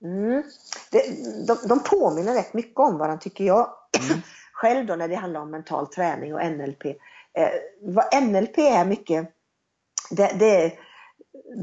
Mm. det de, de påminner rätt mycket om varandra tycker jag. Mm. Själv då när det handlar om mental träning och NLP. Eh, vad NLP är mycket, det, det,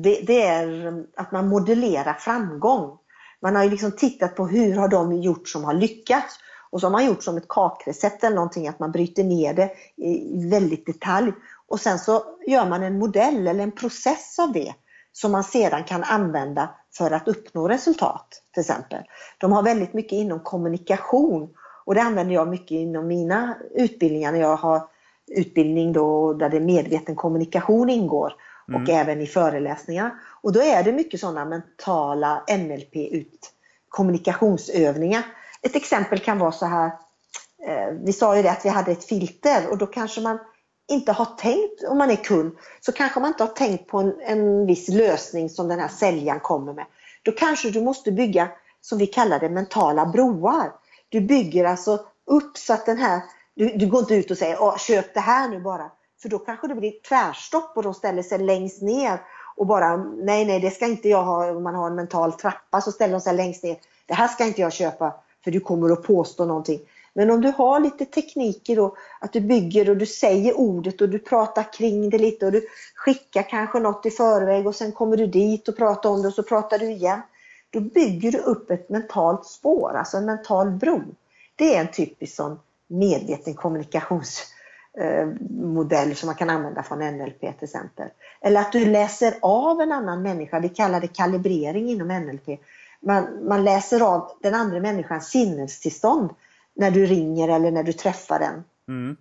det, det är att man modellerar framgång. Man har ju liksom tittat på hur har de gjort som har lyckats och så har man gjort som ett kakrecept eller någonting, att man bryter ner det i väldigt detalj. Och sen så gör man en modell eller en process av det som man sedan kan använda för att uppnå resultat till exempel. De har väldigt mycket inom kommunikation och det använder jag mycket inom mina utbildningar när jag har utbildning då där det medveten kommunikation ingår och mm. även i föreläsningar. Och då är det mycket sådana mentala NLP ut kommunikationsövningar ett exempel kan vara så här, eh, vi sa ju det att vi hade ett filter och då kanske man inte har tänkt, om man är kund, så kanske man inte har tänkt på en, en viss lösning som den här säljaren kommer med. Då kanske du måste bygga, som vi kallar det, mentala broar. Du bygger alltså upp så att den här, du, du går inte ut och säger köp det här nu bara. För då kanske det blir tvärstopp och de ställer sig längst ner och bara nej, nej, det ska inte jag ha. Om man har en mental trappa så ställer de sig längst ner. Det här ska inte jag köpa för du kommer att påstå någonting. Men om du har lite tekniker och att du bygger och du säger ordet och du pratar kring det lite och du skickar kanske något i förväg och sen kommer du dit och pratar om det och så pratar du igen. Då bygger du upp ett mentalt spår, alltså en mental bro. Det är en typisk sån medveten kommunikationsmodell eh, som man kan använda från NLP till exempel. Eller att du läser av en annan människa, vi kallar det kalibrering inom NLP man, man läser av den andra människans sinnestillstånd när du ringer eller när du träffar den. Mm.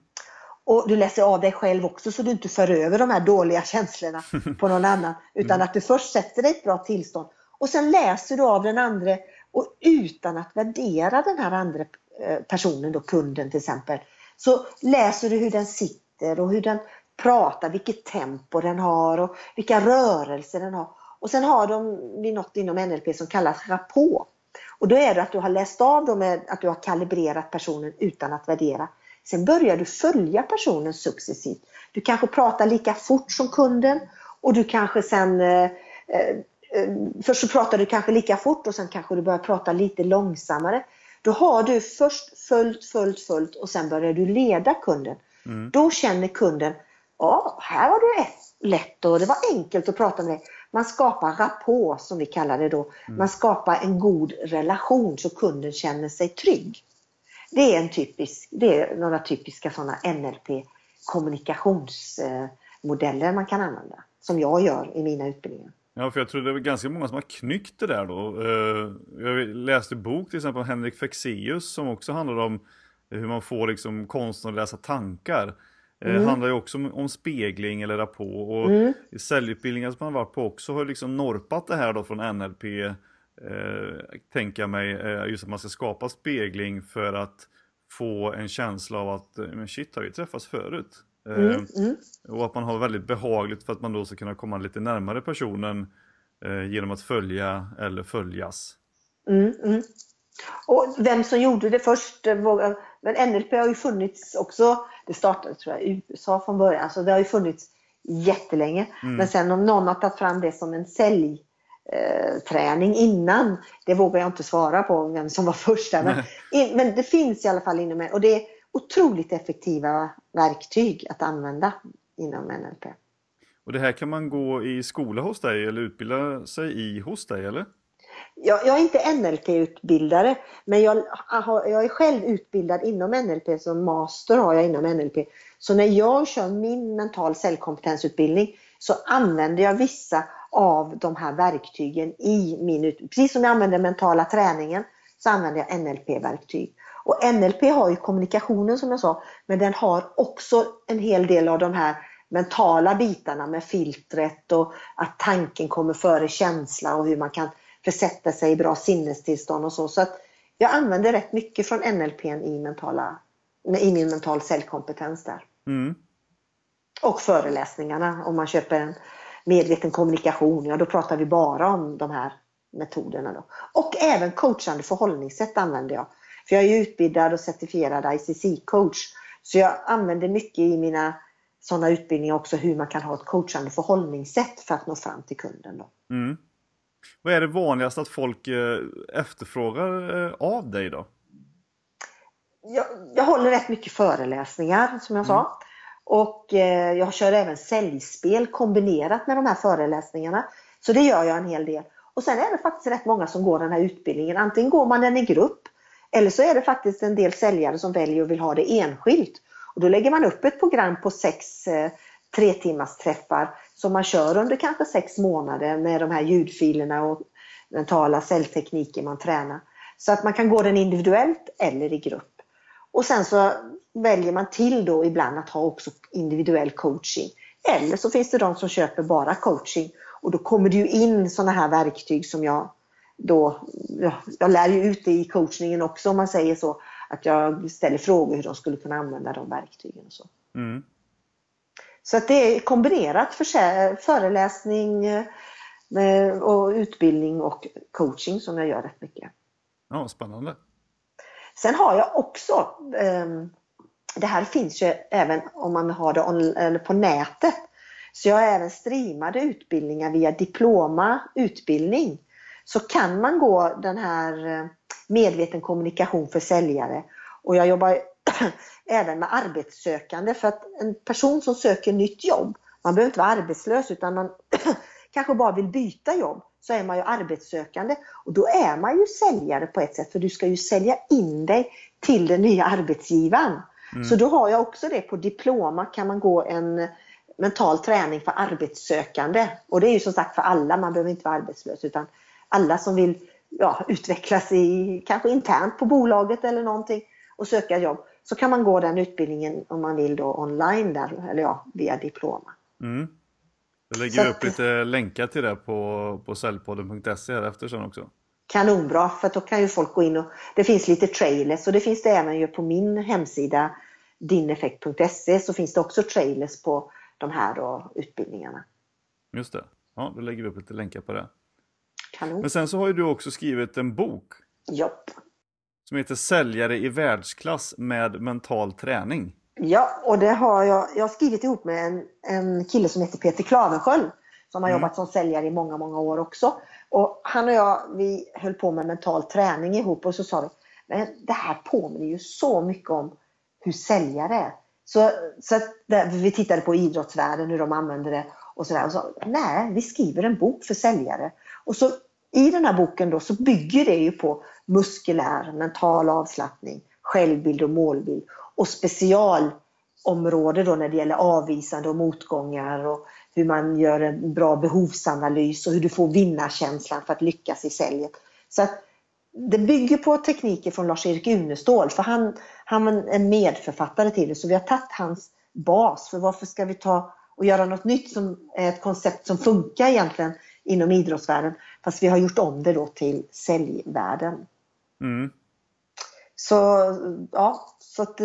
Och du läser av dig själv också så du inte för över de här dåliga känslorna på någon annan. Utan att du först sätter dig i ett bra tillstånd. Och sen läser du av den andra och utan att värdera den här andra eh, personen, då kunden till exempel, så läser du hur den sitter och hur den pratar, vilket tempo den har och vilka rörelser den har. Och sen har de något inom NLP som kallas rapport. Och då är det att du har läst av dem att du har kalibrerat personen utan att värdera. Sen börjar du följa personen successivt. Du kanske pratar lika fort som kunden och du kanske sen eh, eh, Först så pratar du kanske lika fort och sen kanske du börjar prata lite långsammare. Då har du först följt, följt, följt och sen börjar du leda kunden. Mm. Då känner kunden, ja här var det lätt och det var enkelt att prata med dig. Man skapar rapport som vi kallar det då. Mm. Man skapar en god relation så kunden känner sig trygg. Det är, en typisk, det är några typiska sådana NLP kommunikationsmodeller man kan använda. Som jag gör i mina utbildningar. Ja, för jag tror det är ganska många som har knyckt det där då. Eh, jag läste bok till exempel av Henrik Fexeus som också handlar om hur man får liksom konsten att läsa tankar. Eh, mm. handlar ju också om, om, spegling eller rapport. Och mm. säljutbildningar som man varit på också har liksom norpat det här då från NLP. Eh, tänka mig eh, just att man ska skapa spegling för att få en känsla av att eh, men shit, har vi träffats förut? Eh, mm. Mm. Och att man har väldigt behagligt för att man då ska kunna komma lite närmare personen eh, genom att följa eller följas. Och vem som gjorde det först, men NLP har ju funnits också det startade tror jag i USA från början, så det har ju funnits jättelänge. Mm. Men sen om någon har tagit fram det som en säljträning eh, innan, det vågar jag inte svara på vem som var först där. Men, in, men det finns i alla fall inom och det är otroligt effektiva verktyg att använda inom NLP. Och det här kan man gå i skola hos dig eller utbilda sig i hos dig eller? Jag, jag är inte NLP-utbildare, men jag, jag är själv utbildad inom NLP, som master har jag inom NLP. Så när jag kör min mental cellkompetensutbildning så använder jag vissa av de här verktygen i min utbildning. Precis som jag använder mentala träningen så använder jag NLP-verktyg. Och NLP har ju kommunikationen som jag sa, men den har också en hel del av de här mentala bitarna med filtret och att tanken kommer före känsla och hur man kan försätta sig i bra sinnestillstånd och så. Så att jag använder rätt mycket från NLP i, mentala, i min mental cellkompetens där. Mm. Och föreläsningarna om man köper en medveten kommunikation, ja då pratar vi bara om de här metoderna. Då. Och även coachande förhållningssätt använder jag. För jag är utbildad och certifierad ICC-coach. Så jag använder mycket i mina sådana utbildningar också hur man kan ha ett coachande förhållningssätt för att nå fram till kunden. Då. Mm. Vad är det vanligaste att folk eh, efterfrågar eh, av dig då? Jag, jag håller rätt mycket föreläsningar som jag sa. Mm. Och eh, jag kör även säljspel kombinerat med de här föreläsningarna. Så det gör jag en hel del. Och sen är det faktiskt rätt många som går den här utbildningen. Antingen går man den i grupp eller så är det faktiskt en del säljare som väljer och vill ha det enskilt. Och då lägger man upp ett program på sex eh, tre timmars träffar som man kör under kanske sex månader med de här ljudfilerna och mentala celltekniker man tränar. Så att man kan gå den individuellt eller i grupp. Och sen så väljer man till då ibland att ha också individuell coaching. Eller så finns det de som köper bara coaching och då kommer det ju in sådana här verktyg som jag då, jag lär ju ut det i coachningen också om man säger så, att jag ställer frågor hur de skulle kunna använda de verktygen och så. Mm. Så att det är kombinerat för föreläsning eh, och utbildning och coaching som jag gör rätt mycket. Ja, spännande. Sen har jag också, ehm, det här finns ju även om man har det på nätet, så jag har även streamade utbildningar via Diploma utbildning. Så kan man gå den här eh, medveten kommunikation för säljare och jag jobbar även med arbetssökande. För att en person som söker nytt jobb, man behöver inte vara arbetslös utan man kanske bara vill byta jobb, så är man ju arbetssökande. Och då är man ju säljare på ett sätt, för du ska ju sälja in dig till den nya arbetsgivaren. Mm. Så då har jag också det på diploma, kan man gå en mental träning för arbetssökande. Och det är ju som sagt för alla, man behöver inte vara arbetslös utan alla som vill ja, utvecklas i, kanske internt på bolaget eller någonting och söka jobb så kan man gå den utbildningen om man vill då online där, eller ja, via Diploma. Mm. Jag lägger Så upp att- lite länkar till det på, på säljpodden.se här efter sen också. Kanonbra, för då kan ju folk gå in och det finns lite trailers och det finns det även ju på min hemsida dineffekt.se så finns det också trailers på de här då, utbildningarna. Just det. Ja, då lägger vi upp lite länkar på det. Kanon. Men sen så har ju du också skrivit en bok Japp. Som heter Säljare i världsklass med mental träning. Ja, och det har jag, jag har skrivit ihop med en, en kille som heter Peter Klavensköld som har Mm. jobbat som säljare i många, många år också. Och han och jag, vi höll på med mental träning ihop och så sa vi, men det här påminner ju så mycket om hur säljare är. Så, så där, vi tittade på idrottsvärlden, hur de använder det och sådär. Och så, nej, vi skriver en bok för säljare. Och så i den här boken då så bygger det ju på muskulär, mental avslappning, självbild och målbild och specialområde då när det gäller avvisande och motgångar och hur man gör en bra behovsanalys och hur du får vinnarkänslan för att lyckas i säljet. Så att det bygger på tekniker från Lars-Erik Unestål för han, han var en medförfattare till det så vi har tagit hans bas för varför ska vi ta och göra något nytt som är ett koncept som funkar egentligen inom idrottsvärlden fast vi har gjort om det då till säljvärlden. Mm. Så ja, så att,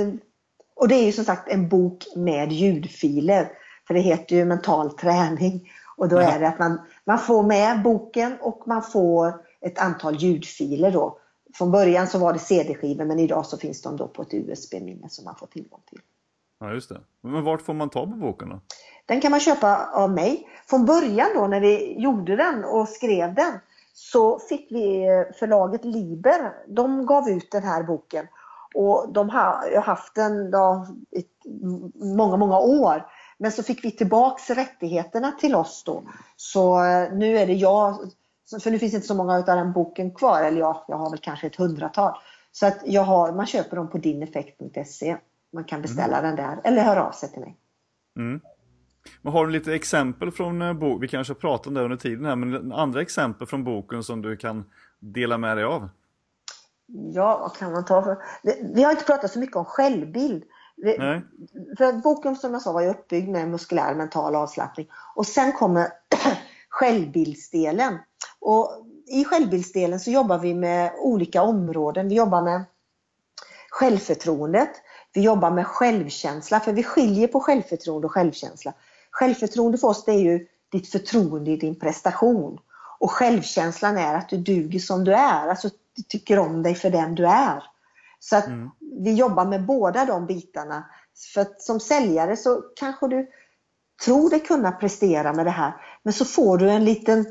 och det är ju som sagt en bok med ljudfiler. För det heter ju mental träning. Och då är det att man, man får med boken och man får ett antal ljudfiler då. Från början så var det CD-skivor men idag så finns de då på ett USB-minne som man får tillgång till. Ja, just det. Men vart får man ta på boken då? Den kan man köpa av mig. Från början då när vi gjorde den och skrev den så fick vi eh, förlaget Liber, de gav ut den här boken. Och de har haft den då, i många, många år. Men så fick vi tillbaks rättigheterna till oss då. Så eh, nu är det jag, för nu finns inte så många av den boken kvar, eller ja, jag har väl kanske ett hundratal. Så att jag har, man köper dem på dineffekt.se. Man kan beställa den där eller höra av sig till mig. Mm. Men har du lite exempel från eh, boken? Vi kanske har pratat om det under tiden här, men andra exempel från boken som du kan dela med dig av? Ja, vad kan man ta för... Vi, har inte pratat så mycket om självbild. Nej? för boken som jag sa var ju uppbyggd med muskulär mental avslappning. Och sen kommer självbildsdelen. Och I självbildsdelen så jobbar vi med olika områden. Vi jobbar med självförtroendet. Vi jobbar med självkänsla, för vi skiljer på självförtroende och självkänsla. Självförtroende för oss det är ju ditt förtroende i din prestation. Och självkänslan är att du duger som du är, alltså du tycker om dig för den du är. Så att Mm. vi jobbar med båda de bitarna. För att som säljare så kanske du tror dig kunna prestera med det här, men så får du en liten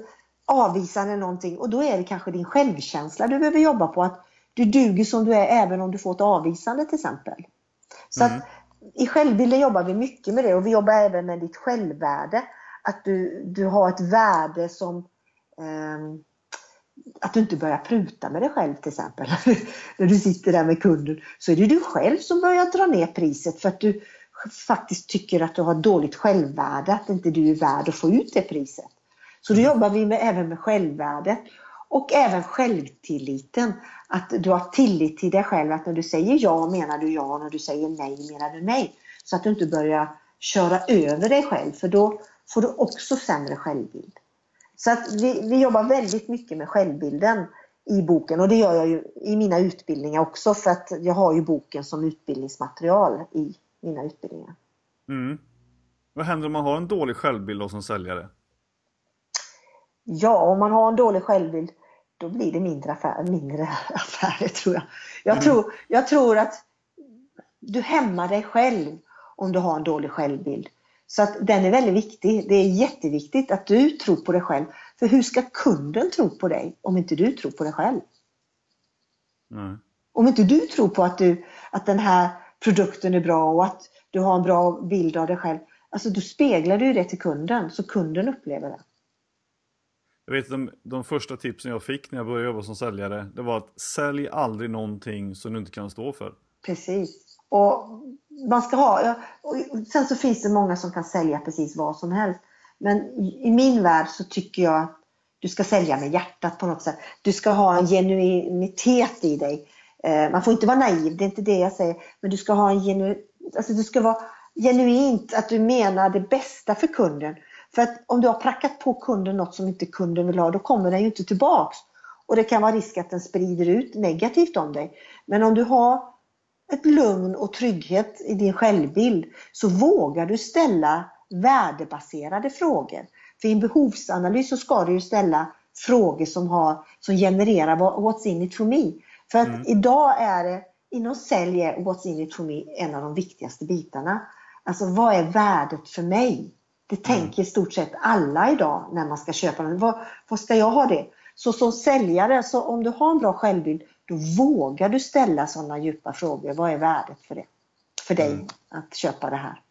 avvisande någonting och då är det kanske din självkänsla du behöver jobba på. Att du duger som du är även om du får ett avvisande till exempel. Så Mm. att i självbilden jobbar vi mycket med det och vi jobbar även med ditt självvärde. Att du, du har ett värde som ehm, att du inte börjar pruta med dig själv till exempel. När du sitter där med kunden så är det du själv som börjar dra ner priset för att du faktiskt tycker att du har dåligt självvärde, att inte du är värd att få ut det priset. Så då jobbar vi med, även med självvärdet och även självtilliten. Att du har tillit till dig själv, att när du säger ja menar du ja, när du säger nej menar du nej. Så att du inte börjar köra över dig själv för då får du också sämre självbild. Så att vi, vi jobbar väldigt mycket med självbilden i boken och det gör jag ju i mina utbildningar också för att jag har ju boken som utbildningsmaterial i mina utbildningar. Mm. Vad händer om man har en dålig självbild då som säljare? Ja, om man har en dålig självbild då blir det mindre, affär, mindre affärer tror jag. Jag, Mm. tror. jag tror att du hämmar dig själv om du har en dålig självbild. Så att den är väldigt viktig. Det är jätteviktigt att du tror på dig själv. För hur ska kunden tro på dig om inte du tror på dig själv? Nej. Om inte du tror på att, du, att den här produkten är bra och att du har en bra bild av dig själv. Alltså då speglar du det till kunden så kunden upplever det. Jag vet de, de första tipsen jag fick när jag började jobba som säljare, det var att sälj aldrig någonting som du inte kan stå för. Precis. Och man ska ha, och sen så finns det många som kan sälja precis vad som helst. Men i min värld så tycker jag att du ska sälja med hjärtat på något sätt. Du ska ha en genuinitet i dig. Eh, man får inte vara naiv, det är inte det jag säger. Men du ska ha en genu, alltså du ska vara genuint att du menar det bästa för kunden. För att om du har prackat på kunden något som inte kunden vill ha, då kommer den ju inte tillbaks. Och det kan vara risk att den sprider ut negativt om dig. Men om du har ett lugn och trygghet i din självbild så vågar du ställa värdebaserade frågor. För i en behovsanalys så ska du ju ställa frågor som, har, som genererar what's in it for me. För att mm. idag är det, inom sälj är what's in it for me en av de viktigaste bitarna. Alltså vad är värdet för mig? Det mm. tänker i stort sett alla idag när man ska köpa något. Vad, vad ska jag ha det? Så som säljare, så om du har en bra självbild, då vågar du ställa sådana djupa frågor. Vad är värdet för det? För dig mm. att köpa det här?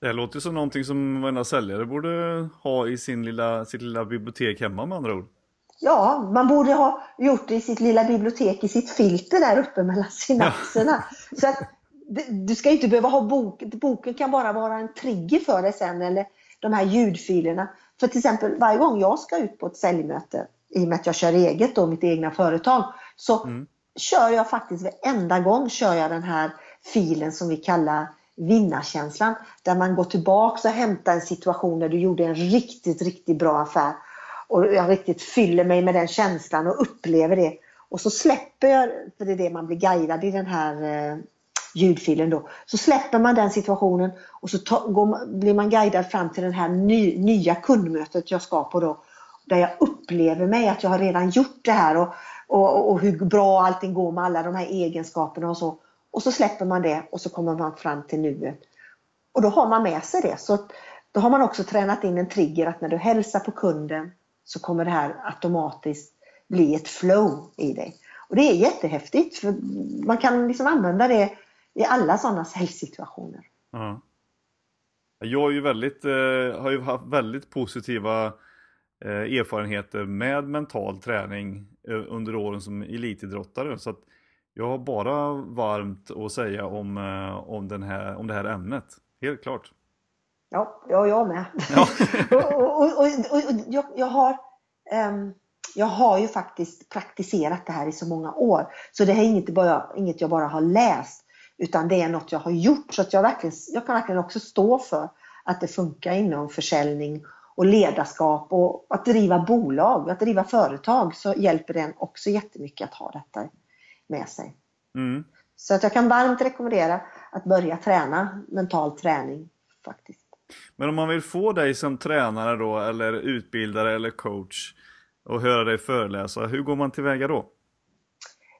Det här låter som någonting som varenda säljare borde ha i sin lilla, sitt lilla bibliotek hemma med andra ord. Ja, man borde ha gjort det i sitt lilla bibliotek, i sitt filter där uppe mellan synapserna. Ja. Så att, du ska inte behöva ha bok, boken kan bara vara en trigger för dig sen, eller de här ljudfilerna. För till exempel varje gång jag ska ut på ett säljmöte, i och med att jag kör eget då, mitt egna företag, så mm. kör jag faktiskt varenda gång kör jag den här filen som vi kallar vinnarkänslan. Där man går tillbaks och hämtar en situation där du gjorde en riktigt, riktigt bra affär. Och jag riktigt fyller mig med den känslan och upplever det. Och så släpper jag, för det är det man blir guidad i den här eh, ljudfilen då. Så släpper man den situationen och så ta, går, blir man guidad fram till det här ny, nya kundmötet jag ska på då. Där jag upplever mig att jag har redan gjort det här och, och, och hur bra allting går med alla de här egenskaperna och så. Och så släpper man det och så kommer man fram till nuet. Och då har man med sig det. Så då har man också tränat in en trigger att när du hälsar på kunden så kommer det här automatiskt bli ett flow i dig. Och det är jättehäftigt för man kan liksom använda det i alla sådana säljsituationer. Ja. Jag är ju väldigt, eh, har ju haft väldigt positiva eh, erfarenheter med mental träning eh, under åren som elitidrottare. Så jag har bara varmt att säga om, eh, om, den här, om det här ämnet. Helt klart. Ja, ja jag med. Ja. och, och, och, och jag, jag, har, um, jag har ju faktiskt praktiserat det här i så många år. Så det är inget, bara, inget jag bara har läst. Utan det är något jag har gjort. Så att jag, verkligen, jag kan verkligen också stå för att det funkar inom försäljning och ledarskap och att driva bolag, att driva företag så hjälper det också jättemycket att ha detta med sig. Mm. Så att jag kan varmt rekommendera att börja träna mental träning faktiskt. Men om man vill få dig som tränare då eller utbildare eller coach och höra dig föreläsa, hur går man tillväga då?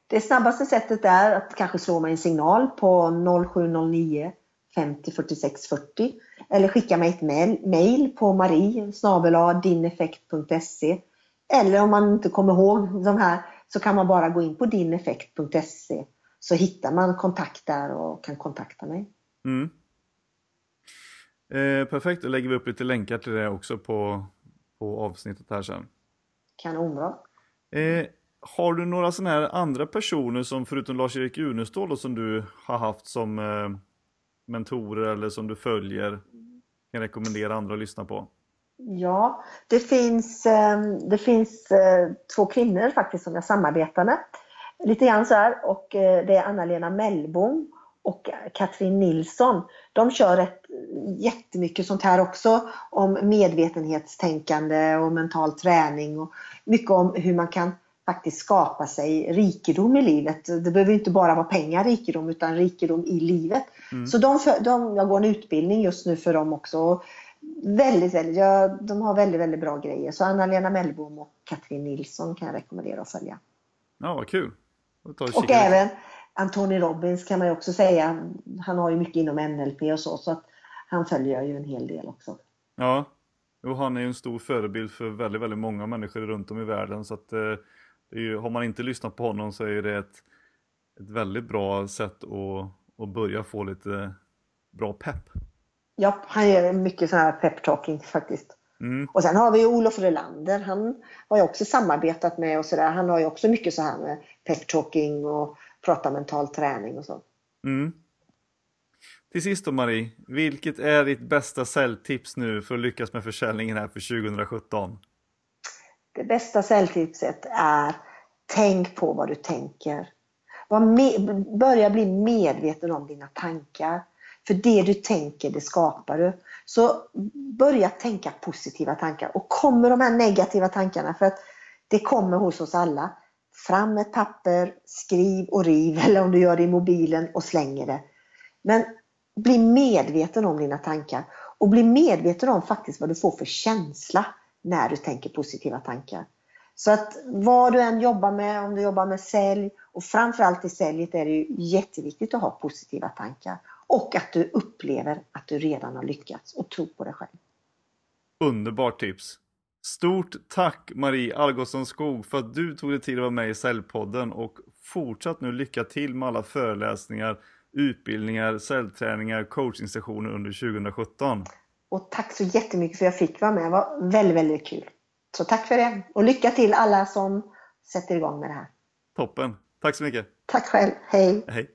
Det snabbaste sättet är att kanske slå mig en signal på 0709 50 46 40 eller skicka mig ett mail på marie dineffekt.se eller om man inte kommer ihåg de här så kan man bara gå in på dineffekt.se så hittar man kontakt där och kan kontakta mig. Mm. Eh, perfekt, då lägger vi upp lite länkar till det också på, på avsnittet här sen. Kanonbra. Eh, har du några sådana här andra personer som förutom Lars-Erik Unestål som du har haft som eh, mentorer eller som du följer? Kan rekommendera andra att lyssna på? Ja, det finns, eh, det finns eh, två kvinnor faktiskt som jag samarbetar med. Lite grann så här och eh, det är Anna-Lena Mellbom och Katrin Nilsson. De kör ett, eh, jättemycket sånt här också om medvetenhetstänkande och mental träning och mycket om hur man kan faktiskt skapa sig rikedom i livet. Det behöver inte bara vara pengar rikedom utan rikedom i livet. Mm. Så de, de, jag går en utbildning just nu för dem också. Väldigt, väldigt, ja, de har väldigt, väldigt bra grejer. Så Anna-Lena Mellbom och Katrin Nilsson kan jag rekommendera att följa. Ja, vad kul. Och, även Anthony Robbins kan man ju också säga. Han har ju mycket inom NLP och så, så att han följer jag ju en hel del också. Ja, och han är ju en stor förebild för väldigt, väldigt många människor runt om i världen. Så att, eh, ju, har man inte lyssnat på honom så är det ett, ett väldigt bra sätt att, att börja få lite bra pepp. Ja, han gör mycket sån här peptalking faktiskt. Mm. Och sen har vi Olof Relander. Han har jag också samarbetat med och sådär. Han har ju också mycket så här med peptalking och prata mental träning och så. Mm. Till sist då Marie, vilket är ditt bästa säljtips nu för att lyckas med försäljningen här för 2017? Det bästa säljtipset är tänk på vad du tänker. med, börja bli medveten om dina tankar. För det du tänker, det skapar du. Så börja tänka positiva tankar. Och kommer de här negativa tankarna, för att det kommer hos oss alla. Fram ett papper, skriv och riv, eller om du gör det i mobilen och slänger det. Men bli medveten om dina tankar och bli medveten om faktiskt vad du får för känsla när du tänker positiva tankar. Så att vad du än jobbar med, om du jobbar med sälj och framförallt i säljet är det ju jätteviktigt att ha positiva tankar. Och att du upplever att du redan har lyckats och tro på dig själv. Underbart tips! Stort tack Marie Algotsson Skog för att du tog dig tid att vara med i Säljpodden och fortsatt nu lycka till med alla föreläsningar, utbildningar, säljträningar, coachingstationer under 2017. Och tack så jättemycket för att jag fick vara med. Det var väldigt, väldigt kul. Så tack för det. Och lycka till alla som sätter igång med det här. Toppen. Tack så mycket. Tack själv. Hej. Hej.